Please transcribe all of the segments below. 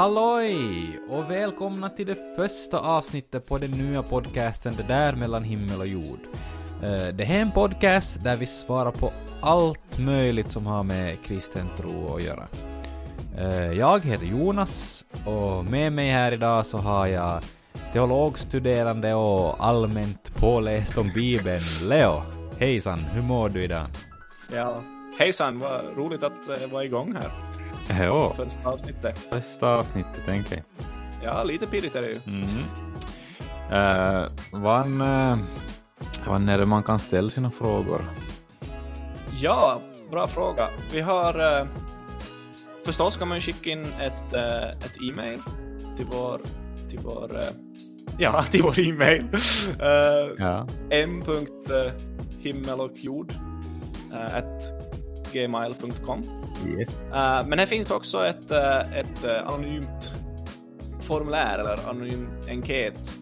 Halloj och välkomna till det första avsnittet på den nya podcasten Det där mellan himmel och jord. Eh, det här är en podcast där vi svarar på allt möjligt som har med kristen tro att göra. Eh, jag heter Jonas och med mig här idag så har jag teologstuderande och allmänt påläst om Bibeln, Leo. Hejsan, hur mår du idag? Ja, hejsan, vad roligt att eh, vara igång här. Jo, Första avsnittet. första avsnittet tänker jag. Ja, lite pirrigt är det ju. Mm. Uh, vad, uh, vad är det man kan ställa sina frågor? Ja, bra fråga. Vi har... Uh, förstås kan man ju skicka in ett, uh, ett e-mail till vår... Till vår uh, ja, till vår e-mail. Uh, Ja. m.himmel och jord uh, at gmail.com. Yes. Uh, men här finns också ett, uh, ett uh, anonymt formulär eller anonym enkät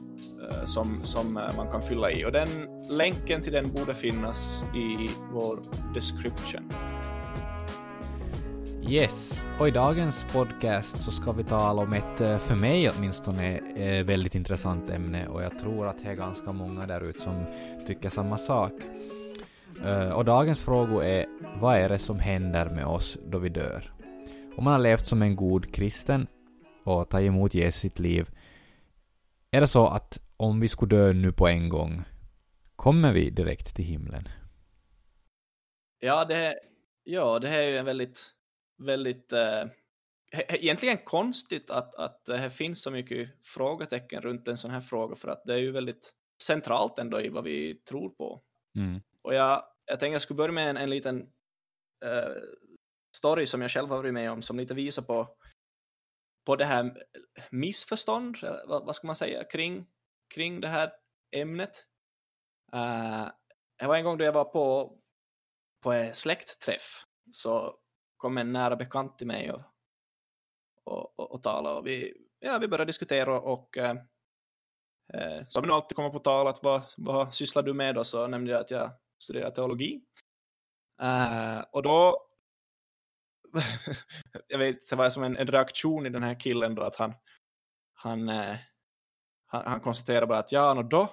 uh, som, som uh, man kan fylla i. Och den länken till den borde finnas i vår description. Yes, och i dagens podcast så ska vi tala om ett, eh, för mig åtminstone, eh, väldigt intressant ämne och jag tror att det är ganska många där ute som tycker samma sak. Eh, Och dagens fråga är, vad är det som händer med oss då vi dör? Om man har levt som en god kristen och tagit emot Jesus sitt liv, är det så att om vi skulle dö nu på en gång, kommer vi direkt till himlen? Ja, det, ja, det här är ju en väldigt, väldigt uh, egentligen konstigt att, att det finns så mycket frågetecken runt en sån här fråga för att det är ju väldigt centralt ändå i vad vi tror på. Mm. Och jag, jag tänkte jag skulle börja med en, en liten uh, story som jag själv har varit med om som lite visar på, på det här missförstånd, eh, vad, vad ska man säga, kring, kring det här ämnet. Uh, det var en gång då jag var på, på en släktträff så kom en nära bekant till mig och, och, och, och talade och vi, ja, vi började diskutera och uh, som nu alltid kommer på tal att vad, vad sysslar du med då så nämnde jag att jag studerar teologi. Uh, och då jag vet, det var som en, en, reaktion i den här killen då att han han, uh, han, han konstaterar bara att ja, no, då,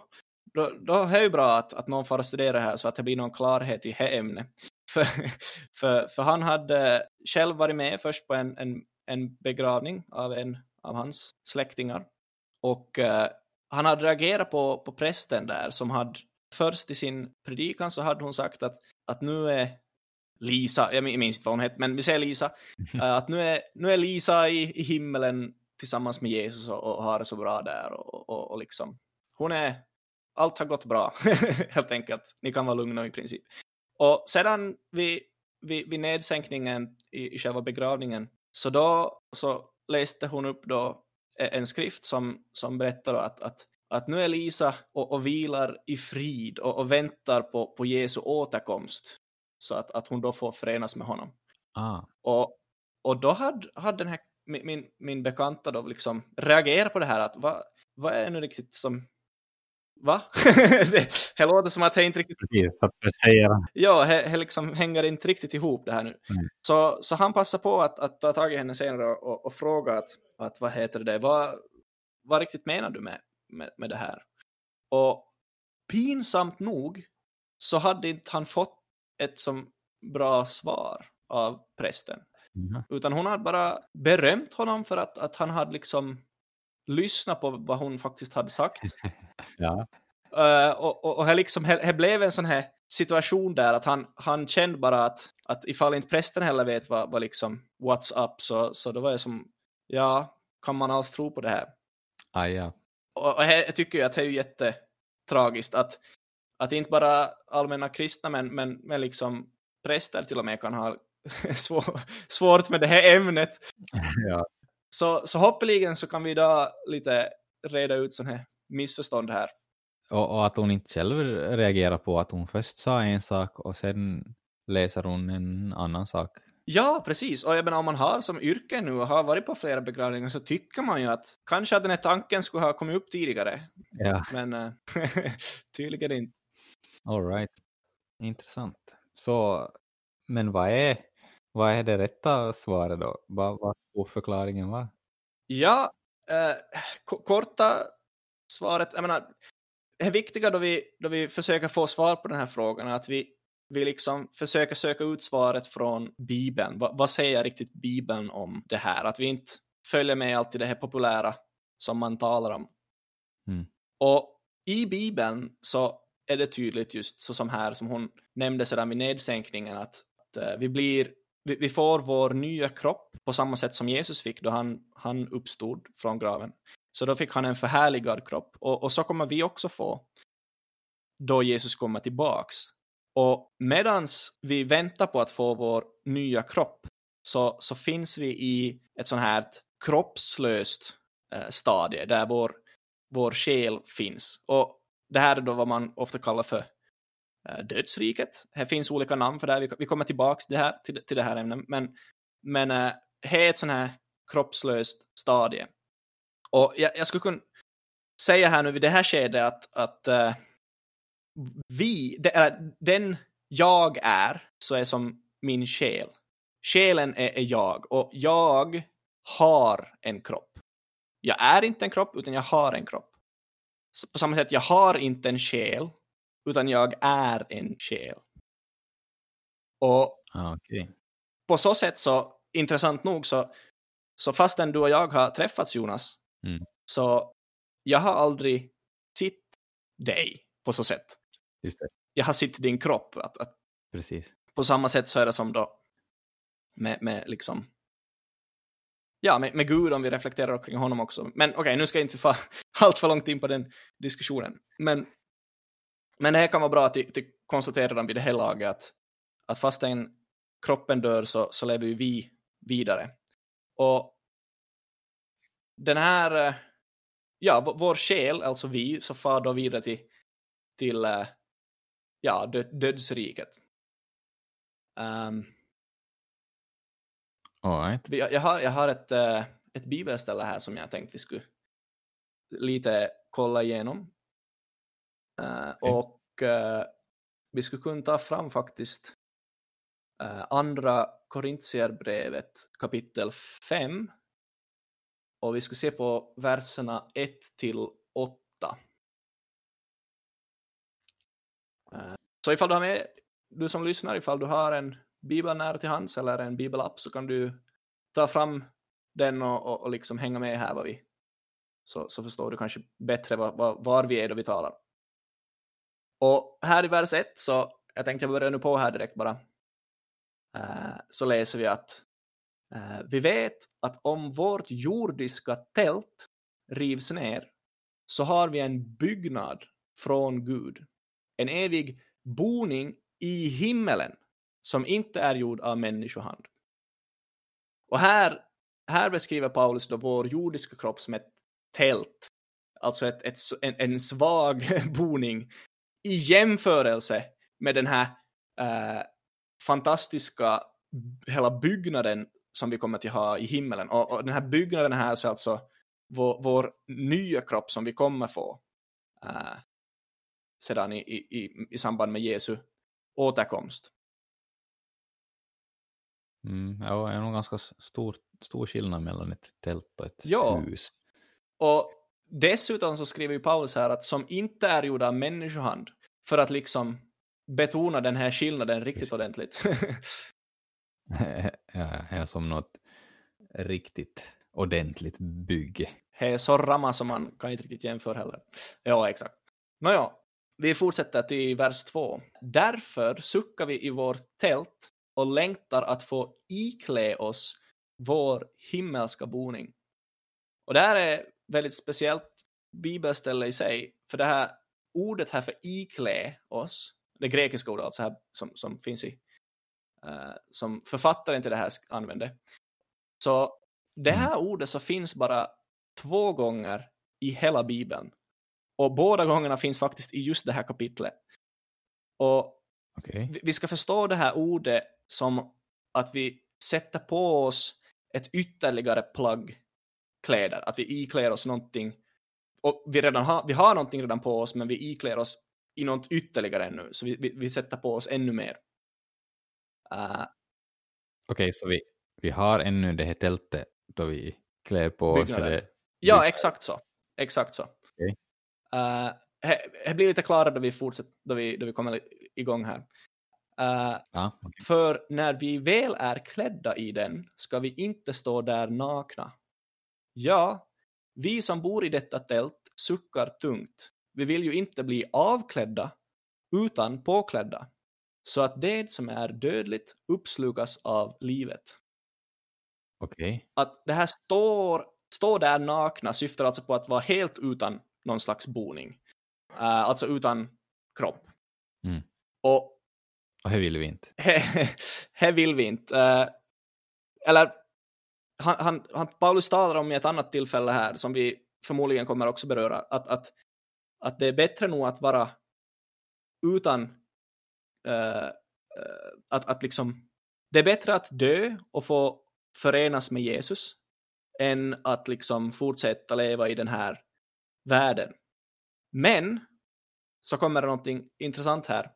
då, då är det ju bra att, att någon får studera här så att det blir någon klarhet i det ämnet. För, för, för han hade själv varit med först på en, en, en begravning av en av hans släktingar och uh, han hade reagerat på, på prästen där som hade först i sin predikan så hade hon sagt att, att nu är Lisa, jag minns inte vad hon hette, men vi säger Lisa, uh, att nu är, nu är Lisa i, i himmelen tillsammans med Jesus och, och har det så bra där och, och, och liksom, hon är, allt har gått bra helt enkelt, ni kan vara lugna i princip. Och sedan vid, vid, vid nedsänkningen i, i själva begravningen, så då så läste hon upp då en skrift som, som berättar att, att, att nu är Lisa och, och vilar i frid och, och väntar på, på Jesu återkomst så att, att hon då får förenas med honom. Ah. Och, och då hade, hade den här, min, min, min bekanta då liksom reagerat på det här att vad, vad är nu riktigt som Va? det, det låter som att det inte riktigt... Precis, att säga. Ja, det, liksom hänger inte riktigt ihop det här nu. Mm. Så, så han passar på att, att ta tag i henne senare och, och, och fråga att, att vad heter det, vad, vad riktigt menar du med, med, med det här? Och pinsamt nog så hade inte han fått ett som bra svar av prästen. Mm. Utan hon hade bara berömt honom för att, att han hade liksom lyssnat på vad hon faktiskt hade sagt. ja. Uh, och, och, och här liksom, här, här blev en sån här situation där att han, han kände bara att, att ifall inte prästen heller vet vad, vad liksom what's up så, så då var jag som ja, kan man alls tro på det här? Ah, ja. Och, och här, jag tycker ju att det är ju jättetragiskt att, att inte bara allmänna kristna men, men, men liksom präster till och med kan ha svår, svårt med det här ämnet. ja. Så, så hoppeligen så kan vi idag lite reda ut sån här missförstånd här. Och, och, att hon inte själv reagerar på att hon först sa en sak och sen läser hon en annan sak. Ja, precis. Och jag menar, om man har som yrke nu och har varit på flera begravningar så tycker man ju att kanske att den här tanken skulle ha kommit upp tidigare. Ja. Men äh, tydligen inte. All right. Intressant. Så, men vad är, vad är det rätta svaret då? Vad, vad skulle förklaringen vara? Ja, eh, korta svaret, jag menar, det viktiga då vi, då vi försöker få svar på den här frågan är att vi, vi liksom försöker söka ut svaret från Bibeln. Va, vad säger riktigt Bibeln om det här? Att vi inte följer med alltid det här populära som man talar om. Mm. Och i Bibeln så är det tydligt just så som här som hon nämnde sedan vid nedsänkningen att, att uh, vi blir vi, vi, får vår nya kropp på samma sätt som Jesus fick då han, han uppstod från graven. Så då fick han en förhärligad kropp och, och så kommer vi också få då Jesus kommer tillbaks. Och medans vi väntar på att få vår nya kropp så, så finns vi i ett sånt här kroppslöst eh, stadie där vår, vår själ finns. Och det här är då vad man ofta kallar för eh, dödsriket. Här finns olika namn för det här. Vi, vi kommer tillbaks det här, till, till det här ämnet. Men, men eh, det är ett sånt här kroppslöst stadie. Och jag, jag skulle kunna säga här nu vid det här skedet att, att eh, vi, äh, den jag är, så är som min själ. Själen är, är jag och jag har en kropp. Jag är inte en kropp, utan jag har en kropp. Så på samma sätt, jag har inte en själ, utan jag är en själ. Och ah, okay. på så sätt så, intressant nog, så, så fastän du och jag har träffats Jonas, Mm. Så jag har aldrig sett dig på så sätt. Jag har sett din kropp. Att, att Precis. På samma sätt så är det som då med, med liksom ja, med, med Gud om vi reflekterar kring honom också. Men okej, okay, nu ska jag inte få allt för långt in på den diskussionen. Men, men det här kan vara bra att, att konstatera vid det här laget att, att fastän kroppen dör så, så lever ju vi vidare. Och den här, eh, ja, vår själ, alltså vi, så far då vidare till, till eh, ja, dö dödsriket. Um, right. jag, har, jag har ett, eh, ett bibelställe här som jag tänkte vi skulle lite kolla igenom. Uh, okay. Och uh, vi skulle kunna ta fram faktiskt uh, andra Korintierbrevet kapitel 5 och vi ska se på verserna 1 till 8. Eh, Eh, så ifall du har med, du som lyssnar, ifall du har en bibel nära till hands eller en bibelapp så kan du ta fram den och, och, och liksom hänga med här vad vi så, så förstår du kanske bättre var, var, var vi är då vi talar. Och här i vers 1 så jag tänkte jag börjar nu på här direkt bara. eh, så läser vi att Eh, vi vet att om vårt jordiska tält rivs ner så har vi en byggnad från Gud. En evig boning i himmelen som inte är gjord av människohand. Och här, här beskriver Paulus då vår jordiska kropp som ett tält, alltså ett, ett, en, en svag boning i jämförelse med den här eh, fantastiska hela byggnaden som vi kommer att ha i himmelen. Och, och den här byggnaden här så alltså vår, vår nya kropp som vi kommer få uh, sedan i, i, i samband med Jesu återkomst. Mm, ja, det är nog ganska stor, stor skillnad mellan ett tält och ett ja. hus. Och dessutom så skriver ju Paulus här att som inte är gjorda av människohand för att liksom betona den här skillnaden riktigt ordentligt. ja, är som något riktigt ordentligt bygge. Det är så ramma som man kan inte riktigt jämföra heller. Ja, exakt. Nåja, vi fortsätter till vers 2. Därför suckar vi i vårt tält och längtar att få iklä oss vår himmelska boning. Och det här är väldigt speciellt bibelställe i sig, för det här ordet här för iklä oss, det grekiska ordet alltså här som, som finns i uh, som författaren till det här använde. Så det mm. här ordet så finns bara två gånger i hela bibeln. Och båda gångerna finns faktiskt i just det här kapitlet. Och okay. vi ska förstå det här ordet som att vi sätter på oss ett ytterligare plagg kläder, att vi iklär oss någonting och vi, redan har, vi har någonting redan på oss men vi iklär oss i något ytterligare ännu, så vi, vi, vi sätter på oss ännu mer. Uh, Okej, okay, så vi, vi har ännu det här tältet då vi klär på oss. Byggnader. eller- Ja, Byggnader. exakt så. Exakt så. Det det blir lite klarare då vi fortsätter, då vi, då vi kommer igång här. Eh, Ja, okej. för när vi väl är klädda i den ska vi inte stå där nakna. Ja, vi som bor i detta tält suckar tungt. Vi vill ju inte bli avklädda, utan påklädda, så att det som är dödligt uppslukas av livet. Okej. Att det här står, står där nakna syftar alltså på att vara helt utan någon slags boning. Eh, alltså utan kropp. Mm. Och Och det vill vi inte. här vill vi inte. Eh, eller, han, han, han, Paulus talar om i ett annat tillfälle här, som vi förmodligen kommer också beröra, att, att, att det är bättre nog att vara utan, eh, att, att liksom, det är bättre att dö och få förenas med Jesus, än att liksom fortsätta leva i den här världen. Men, så kommer det någonting intressant här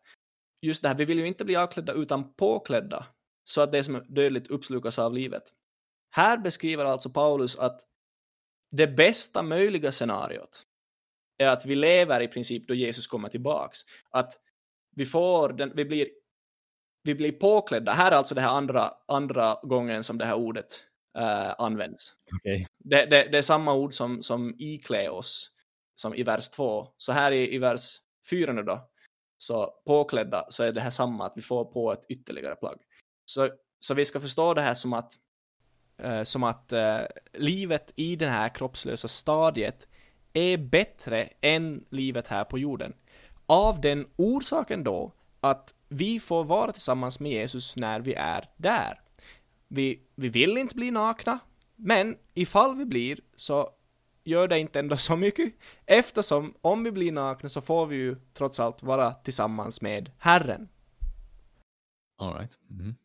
just det här, vi vill ju inte bli avklädda utan påklädda, så att det som är dödligt uppslukas av livet. Här beskriver alltså Paulus att det bästa möjliga scenariot är att vi lever i princip då Jesus kommer tillbaks. Att vi får den, vi blir, vi blir påklädda. Här är alltså det här andra, andra gången som det här ordet eh, används. Okej. Det, det, det är samma ord som, som iklä oss, som i vers 2. Så här i, i vers 4 nu då, så påklädda, så är det här samma, att vi får på ett ytterligare plagg. Så, så vi ska förstå det här som att, eh, som att eh, livet i det här kroppslösa stadiet är bättre än livet här på jorden. Av den orsaken då att vi får vara tillsammans med Jesus när vi är där. Vi, vi vill inte bli nakna, men ifall vi blir så gör det inte ändå så mycket eftersom om vi blir nakna så får vi ju trots allt vara tillsammans med Herren. All right. Mhm.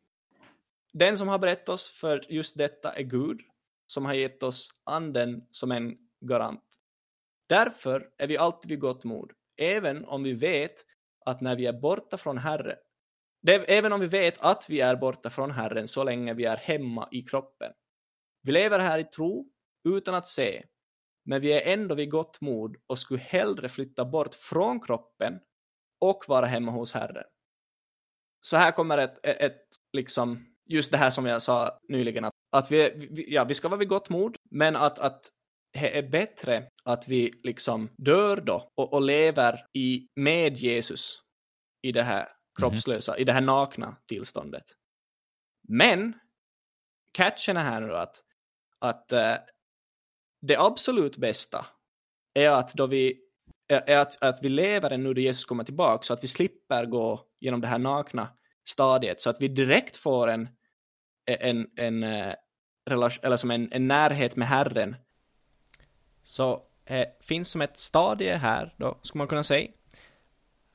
Den som har berättat oss för just detta är Gud som har gett oss anden som en garant. Därför är vi alltid vid gott mod, även om vi vet att när vi är borta från Herren, även om vi vet att vi är borta från Herren så länge vi är hemma i kroppen. Vi lever här i tro utan att se, men vi är ändå vid gott mod och skulle hellre flytta bort från kroppen och vara hemma hos Herren. Så här kommer ett, ett, ett liksom, just det här som jag sa nyligen, att, att vi, ja, vi ska vara vid gott mod, men att, att det är bättre att vi liksom dör då och, och lever i, med Jesus i det här kroppslösa, i det här nakna tillståndet. Men catchen är här nu att, att eh, det absolut bästa är att då vi är att, att vi lever ännu då Jesus kommer tillbaka så att vi slipper gå genom det här nakna stadiet så att vi direkt får en, en, en, eh, relation, eller som en, en närhet med Herren. Så eh, finns som ett stadie här då, skulle man kunna säga.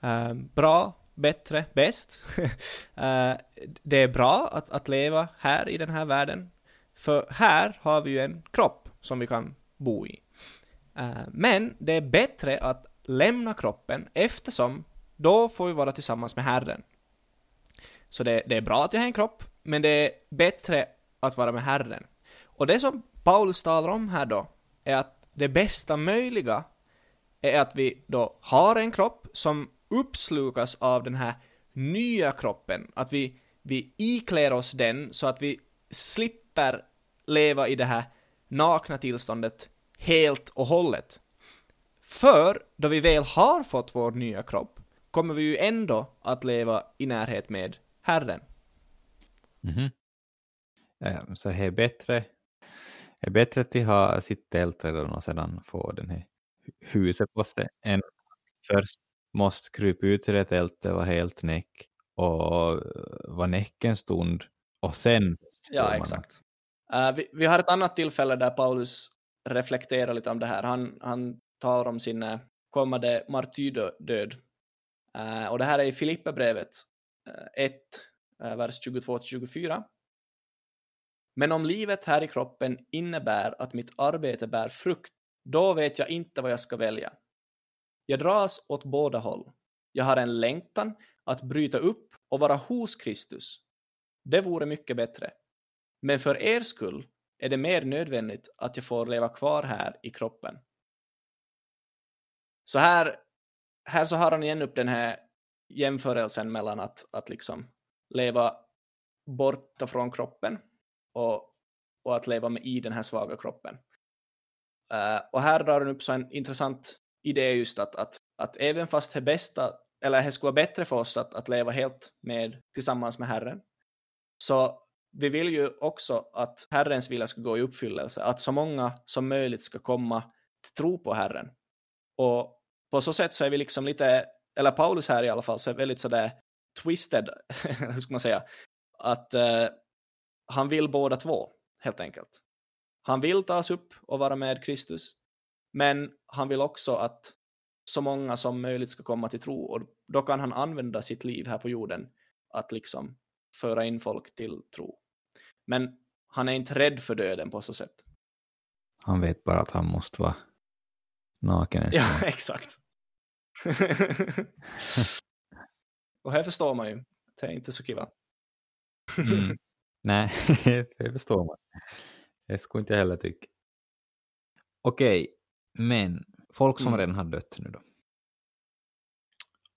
Eh, bra, bättre, bäst. eh, det är bra att, att leva här i den här världen. För här har vi ju en kropp som vi kan bo i. Eh, men det är bättre att lämna kroppen eftersom då får vi vara tillsammans med Herren. Så det, det är bra att jag har en kropp, men det är bättre att vara med Herren. Och det som Paulus talar om här då, är att det bästa möjliga är att vi då har en kropp som uppslukas av den här nya kroppen. Att vi, vi iklär oss den så att vi slipper leva i det här nakna tillståndet helt och hållet. För då vi väl har fått vår nya kropp kommer vi ju ändå att leva i närhet med Herren. Mhm. Ja, så det är bättre, det är bättre att de har sitt tält redan och sedan få den här hu- huset på sig än först måste krypa ut ur det tältet, vara helt näck och vara näck en stund och sen Ja, exakt. Eh, vi, vi har ett annat tillfälle där Paulus reflekterar lite om det här. Han, han talar om sin eh, kommande martyrdöd. Uh, och det här är i Filipperbrevet uh, 1, vers 22-24. Men om livet här i kroppen innebär att mitt arbete bär frukt, då vet jag inte vad jag ska välja. Jag dras åt båda håll. Jag har en längtan att bryta upp och vara hos Kristus. Det vore mycket bättre. Men för er skull är det mer nödvändigt att jag får leva kvar här i kroppen. Så här, här så har han igen upp den här jämförelsen mellan att, att liksom leva borta från kroppen och, och att leva med i den här svaga kroppen. Uh, och här drar han upp så en intressant idé just att, att, att även fast det bästa, eller det skulle vara bättre för oss att, att leva helt med, tillsammans med Herren, så vi vill ju också att Herrens vilja ska gå i uppfyllelse, att så många som möjligt ska komma till tro på Herren. Och på så sätt så är vi liksom lite, eller Paulus här i alla fall, så är väldigt sådär twisted, hur ska man säga, att eh, han vill båda två, helt enkelt. Han vill tas upp och vara med Kristus, men han vill också att så många som möjligt ska komma till tro och då kan han använda sitt liv här på jorden att liksom föra in folk till tro. Men han är inte rädd för döden på så sätt. Han vet bara att han måste vara naken. Ja, exakt. och här förstår man ju. Det är inte så kiva. mm. Nej, det förstår man. Det skulle inte heller tycka. Okej, men folk som mm. redan har dött nu då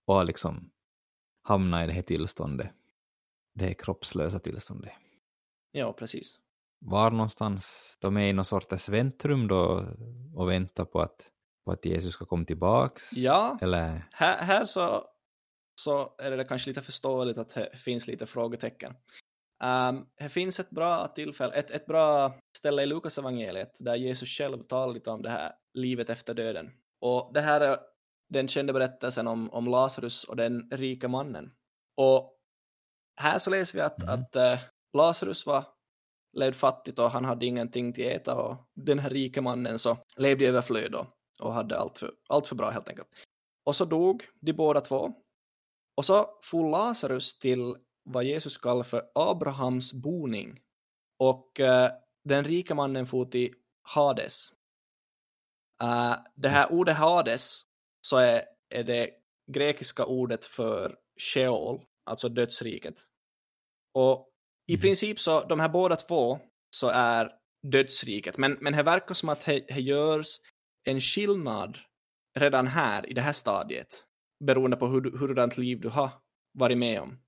och har liksom hamnat i det här tillståndet, det här kroppslösa tillståndet. Ja, precis. Var någonstans, de är i någon sorts väntrum då och väntar på att, på att Jesus ska komma tillbaks? Ja, Eller? Här, här så, så är det kanske lite förståeligt att det finns lite frågetecken. Um, det finns ett bra tillfälle, ett, ett bra ställe i Lukas evangeliet där Jesus själv talar lite om det här livet efter döden. Och det här är den kända berättelsen om, om Lazarus och den rika mannen. Och här så läser vi att, mm. att uh, Lazarus var levde fattigt och han hade ingenting till äta och den här rika mannen så levde i överflöd och, och hade allt för, allt för bra helt enkelt. Och så dog de båda två. Och så for Lazarus till vad Jesus kallar för Abrahams boning. Och uh, den rika mannen for till Hades. Uh, det här ordet Hades så är, är det grekiska ordet för Sheol, alltså dödsriket. Och i mm. princip så, de här båda två så är dödsriket, men, men det verkar som att det görs en skillnad redan här i det här stadiet, beroende på hur, hurdant liv du har varit med om.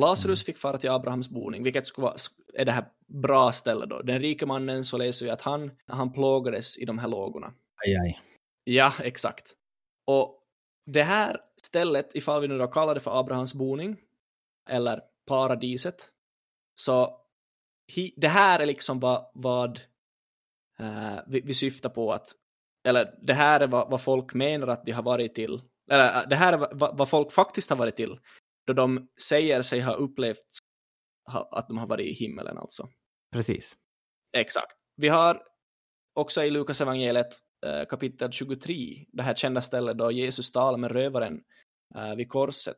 Lazarus mm. fick fara till Abrahams boning, vilket skulle vara, är det här bra stället då. Den rike mannen så läser vi att han, han plågades i de här lågorna. Aj, aj. Ja, exakt. Och det här stället, ifall vi nu då kallar det för Abrahams boning, eller paradiset, så hi, det här är liksom vad, vad uh, vi, vi syftar på att, eller det här är vad, vad folk menar att de har varit till, eller uh, det här är vad, vad folk faktiskt har varit till, då de säger sig ha upplevt ha, att de har varit i himmelen alltså. Precis. Exakt. Vi har också i Lukas evangeliet Eh, Eh, kapitel 23, det här kända stället då Jesus talar med rövaren uh, vid korset.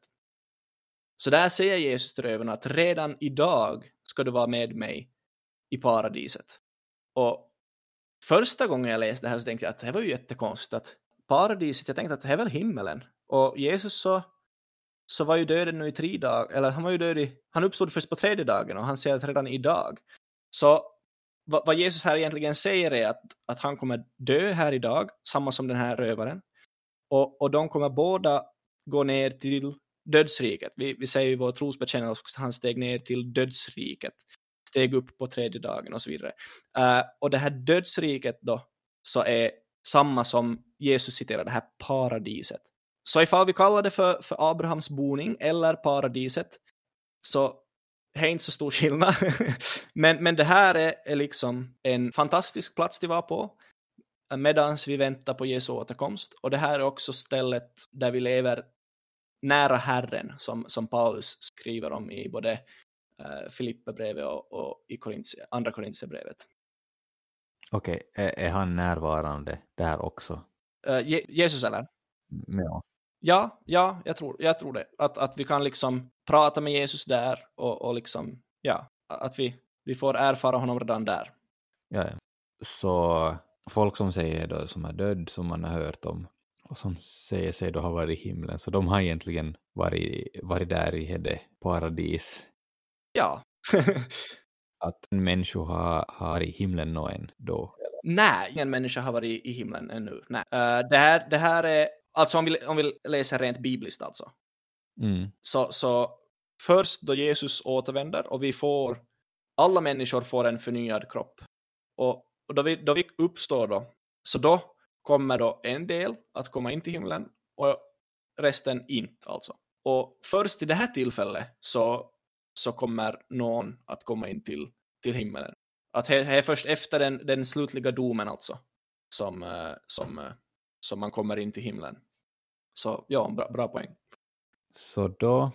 Så där säger Jesus till rövaren att redan idag ska du vara med mig i paradiset. Och första gången jag läste det här så tänkte jag att det var ju jättekonstigt att paradiset, jag tänkte att det är väl himmelen. Och Jesus så, så var ju döden nu i tre dagar, eller han var ju död i, han uppstod först på tredje dagen och han säger att redan idag. Så vad, vad, Jesus här egentligen säger är att, att han kommer dö här idag, samma som den här rövaren. Och, och de kommer båda gå ner till dödsriket. Vi, vi säger i vår trosbekännelse att han steg ner till dödsriket, steg upp på tredje dagen och så vidare. Uh, och det här dödsriket då, så är samma som Jesus citerar, det här paradiset. Så ifall vi kallar det för, för Abrahams boning eller paradiset, så det är inte så stor skillnad. men, men det här är, är liksom en fantastisk plats att vara på medan vi väntar på Jesu återkomst. Och det här är också stället där vi lever nära Herren, som, som Paulus skriver om i både uh, Filipperbrevet och, och i Korinthie, andra Korintierbrevet. Okej, okay. är, är, han närvarande där också? Uh, Je Jesus eller? Med oss. Ja, ja jag, tror, jag tror det. Att, att vi kan liksom prata med Jesus där och, och liksom, ja, att vi, vi får erfara honom redan där. Ja, ja. Så folk som säger då som är död, som man har hört om, och som säger sig då ha varit i himlen, så de har egentligen varit, varit där i det paradis. Ja. att en människa har, har i himlen nå då? Nej, ingen människa har varit i himlen ännu. Nej. Uh, det, här, det här är, alltså om vi, om vi läser rent bibliskt alltså, Mm. så, så först då Jesus återvänder och vi får, alla människor får en förnyad kropp. Och, och då, vi, då vi uppstår då, så då kommer då en del att komma in till himlen och resten inte alltså. Och först i det här tillfället så, så kommer någon att komma in till, till himlen. Att det är först efter den, den slutliga domen alltså som, eh, som, eh, som man kommer in till himlen. Så ja, bra, bra poäng. Så då,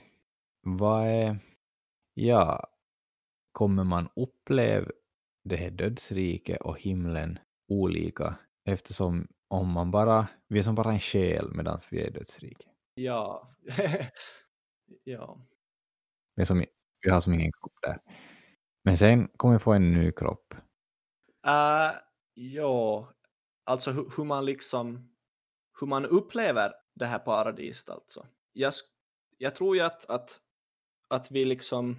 vad är, ja, kommer man uppleva det här dödsriket och himlen olika eftersom om man bara, vi är som bara en själ medan vi är i dödsriket. Ja. ja. Vi, som, vi har som ingen kropp där. Men sen kommer vi få en ny kropp. Uh, ja, alltså hur, hur man liksom, hur man upplever det här paradiset alltså. Jag, jag tror ju att, att, att vi liksom,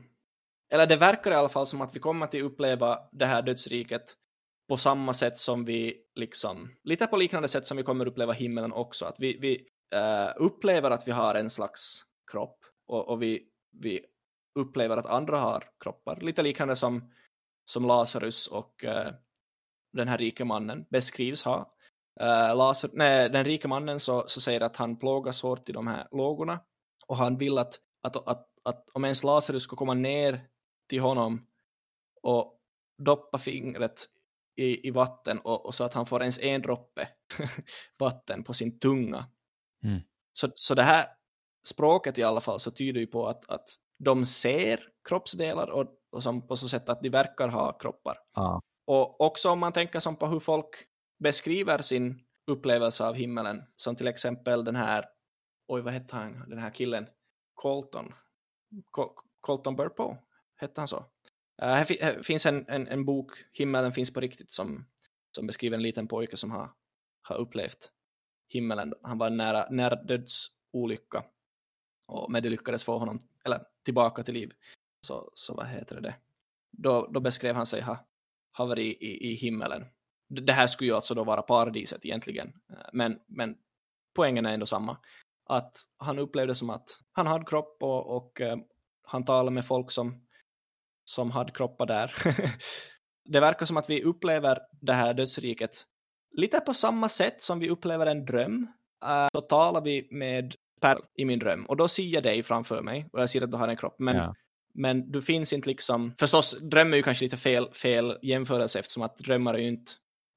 eller det verkar i alla fall som att vi kommer att uppleva det här dödsriket på samma sätt som vi liksom, lite på liknande sätt som vi kommer uppleva himlen också. Att vi, vi uh, upplever att vi har en slags kropp och, och vi, vi upplever att andra har kroppar. Lite liknande som, som Lazarus och uh, den här rike mannen beskrivs ha. Uh, Lazar, nej, den rike mannen så, så säger att han plågas hårt i de här lågorna och han vill att, att, att, att om ens Lazarus ska komma ner till honom och doppa fingret i, i vatten och, och så att han får ens en droppe vatten på sin tunga. Mm. Så, så det här språket i alla fall så tyder ju på att, att de ser kroppsdelar och, och som på så sätt att de verkar ha kroppar. Ja. Och också om man tänker som på hur folk beskriver sin upplevelse av himmelen, som till exempel den här, oj vad hette han, den här killen, Colton, Col Colton Burpo, hette han så? Uh, här, fi här finns en, en, en, bok, Himmelen finns på riktigt, som, som beskriver en liten pojke som har, har upplevt himmelen. Han var nära, nära dödsolycka, och, men det lyckades få honom eller, tillbaka till liv. Så, så vad heter det? Då, då beskrev han sig ha, ha varit i, i, i himmelen. Det här skulle ju alltså då vara paradiset egentligen, eh, men, men poängen är ändå samma. Att han upplevde som att han hade kropp och, och uh, han talade med folk som, som hade kroppar där. det verkar som att vi upplever det här dödsriket lite på samma sätt som vi upplever en dröm. Uh, så talar vi med Per i min dröm och då ser jag dig framför mig och jag ser att du har en kropp. Men, Ja. men du finns inte liksom, förstås dröm är ju kanske lite fel, fel jämförelse eftersom att drömmar är ju inte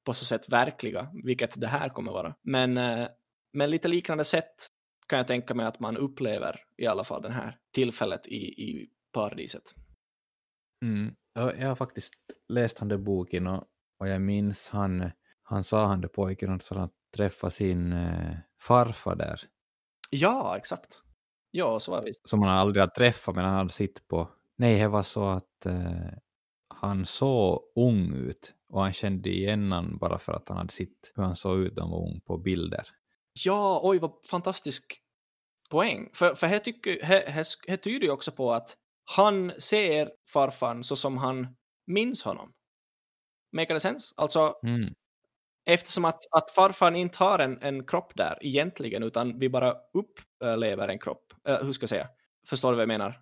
på så sätt verkliga, vilket det här kommer vara. Men, uh, men lite liknande sätt kan jag tänka mig att man upplever i alla fall det här tillfället i, i paradiset. Mm. Ja, Jag har faktiskt läst han den boken och, och jag minns han, han sa han det pojken att han träffade sin eh, farfar där. Ja, exakt. Ja, så var det visst. Som han aldrig hade träffat men han hade sitt på. Nej, det var så att eh, han såg ung ut och han kände igen han bara för att han hade sett hur han såg ut när han var ung på bilder. Ja, oj vad fantastisk poäng. För, för här, tycker, här, här, här tyder ju också på att han ser farfan så som han minns honom. Make det sense? Alltså, Mm. eftersom att, att farfan inte har en, en kropp där egentligen, utan vi bara upplever en kropp. Uh, hur ska jag säga? Förstår du vad jag menar?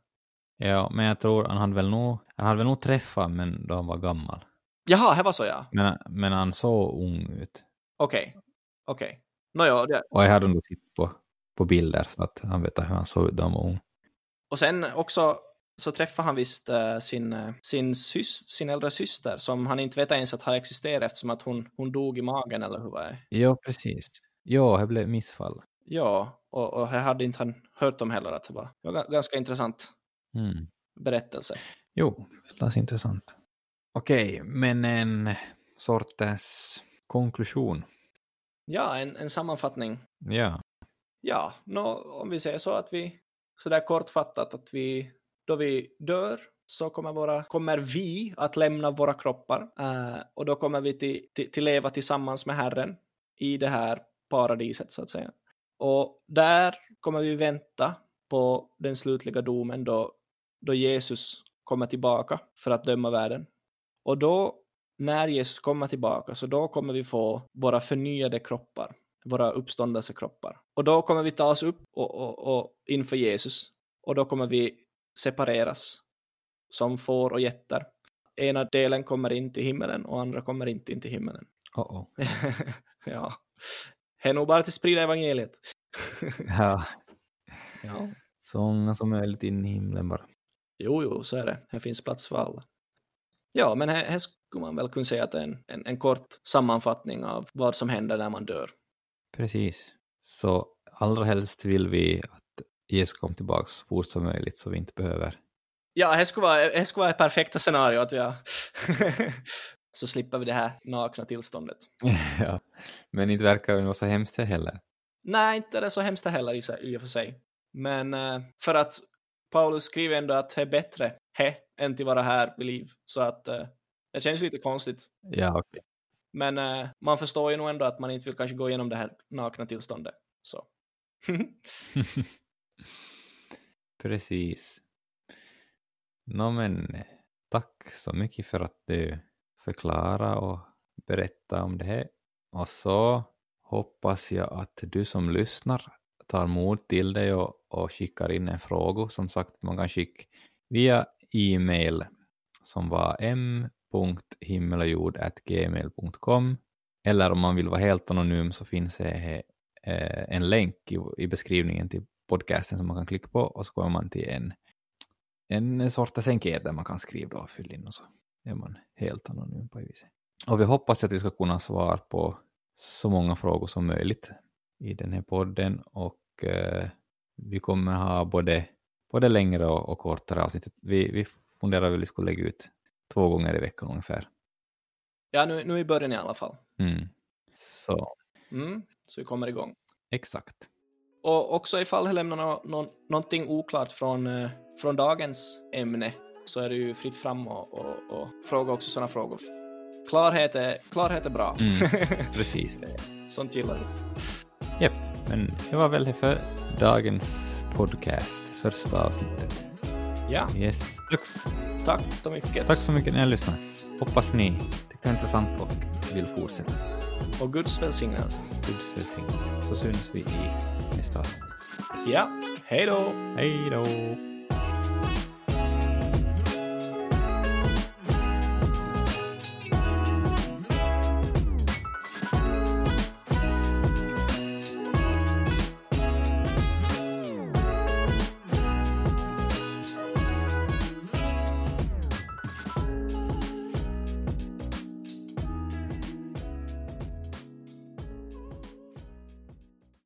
Ja, men jag tror han hade väl nog, han hade väl nog träffat men då han var gammal. Jaha, här var så ja. Men, men han såg ung ut. Okej. Okej. Nåja, det, Och jag hade nog sett på, på bilder så att han vet hur han såg ut när han var ung. Och sen också så träffar han visst uh, sin, uh, sin, sys sin äldre syster som han inte vet ens att har existerat eftersom att hon, hon dog i magen eller hur var det? Ja, precis. Ja, det blev missfall. Ja, och, och här hade inte han hört om heller att det var, det var ganska intressant Mm. berättelse. Jo, låter intressant. Okej, men en sortens konklusion. Ja, en, en sammanfattning. Ja. Ja, nå, om vi säger så att vi sådär kortfattat att vi då vi dör så kommer, våra, kommer vi att lämna våra kroppar eh, och då kommer vi till, till, till leva tillsammans med Herren i det här paradiset så att säga. Och där kommer vi vänta på den slutliga domen då, då Jesus kommer tillbaka för att döma världen. Och då, när Jesus kommer tillbaka, så då kommer vi få våra förnyade kroppar, våra uppståndelsekroppar. Och då kommer vi ta oss upp och, och, och inför Jesus. Och då kommer vi separeras som får och getter. Ena delen kommer in till himmelen och andra kommer inte in till himmelen. Oh -oh. ja, det är nog bara till sprida evangeliet. ja. ja. Så många som möjligt in i himlen bara. Jo, jo, så är det. Här finns plats för alla. Ja, men här, här skulle man väl kunna säga att det är en, en, en kort sammanfattning av vad som händer när man dör. Precis. Så allra helst vill vi att Jesus kommer tillbaka så fort som möjligt så vi inte behöver. Ja, det skulle vara, det skulle vara ett perfekta scenario att jag så slipper vi det här nakna tillståndet. ja, men inte verkar det vara så hemskt heller. Nej, inte är det så hemskt heller i och för sig. Men uh, för att Paulus skriver ändå att det är bättre he än till vara här vid liv. Så att uh, det känns lite konstigt. Ja, okay. Men uh, man förstår ju nog ändå att man inte vill kanske gå igenom det här nakna tillståndet. Så. Precis. Nå men, tack så mycket för att du förklara och berätta om det här. Och så hoppas jag att du som lyssnar tar mod till dig och, och skickar in en fråga. Som sagt, man kan skicka via e-mail som var m.himmelajord.gmail.com eller om man vill vara helt anonym så finns det eh, en länk i, i beskrivningen till podcasten som man kan klicka på och så kommer man till en, en sorts enkät där man kan skriva och fylla in och så är man helt anonym på det viset. Och vi hoppas att vi ska kunna svara på så många frågor som möjligt i den här podden och eh, vi kommer ha både, både längre och, och kortare avsnitt. Vi, vi funderar väl att vi skulle lägga ut två gånger i veckan ungefär. Ja, nu, nu i början i alla fall. Mm. Så. Mm, så vi kommer igång. Exakt. Och också ifall jag lämnar no, no, någonting oklart från, eh, från dagens ämne så är det ju fritt fram och, och, och fråga också sådana frågor. Klarhet är, klarhet är bra. Mm, precis. Sånt gillar du. Japp, men det var väl det för dagens podcast, första avsnittet. Ja. Yes, tack. Tack så mycket. Tack så mycket ni lyssnade. Hoppas ni tyckte det var intressant och vill fortsätta. Och Guds välsignelse. Guds välsignelse. Så syns vi i nästa avsnitt. Ja, hej då. Hej då.